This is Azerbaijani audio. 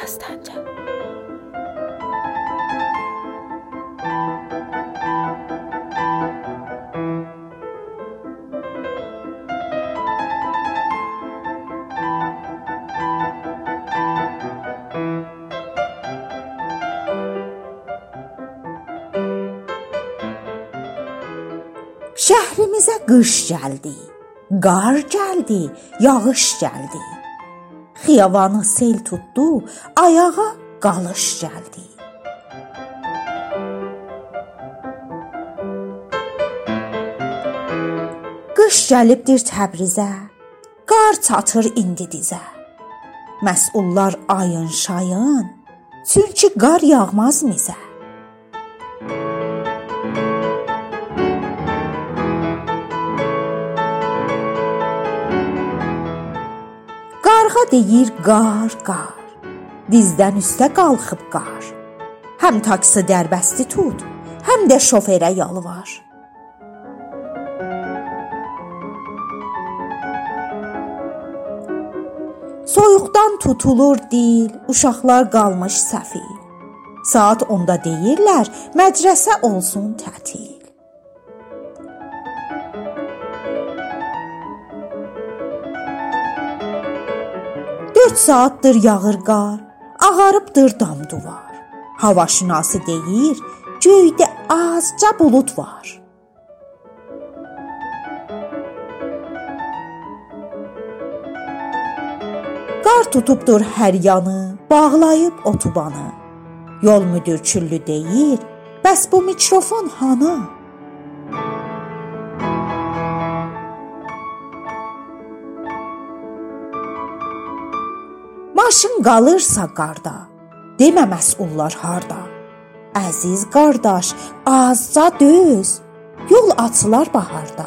Səstəncə. Şəhrimizə qış gəldi, qar gəldi, yağış gəldi. Xiyavanı sel tutdu, ayağa qalış gəldi. Qış gəlibdir Təbrizə, qar çatır indi dizə. Məsullar ayın şayın, çünki qar yağmaz mizə. Qarğa deyir qar, qar. Dizdən üstə qalxıb qar. Həm taksi dərbəsti tut, həm də şoferə yalvar. Soyuqdan tutulur dil, uşaqlar qalmış səfil. Saat 10-da deyirlər, mədrəsə olsun tətil. 4 saatdır yağır qar, ağarıbdır dam duvar. Havaşünası deyir, göydə azca bulud var. Qar tutubdur hər yanı, bağlayıb otubanı. Yol müdür küllü deyir, bəs bu mikrofon hanı? Maşın qalırsa qarda, demə məsullar harda. Əziz qardaş, azca döz, yol açılar baharda.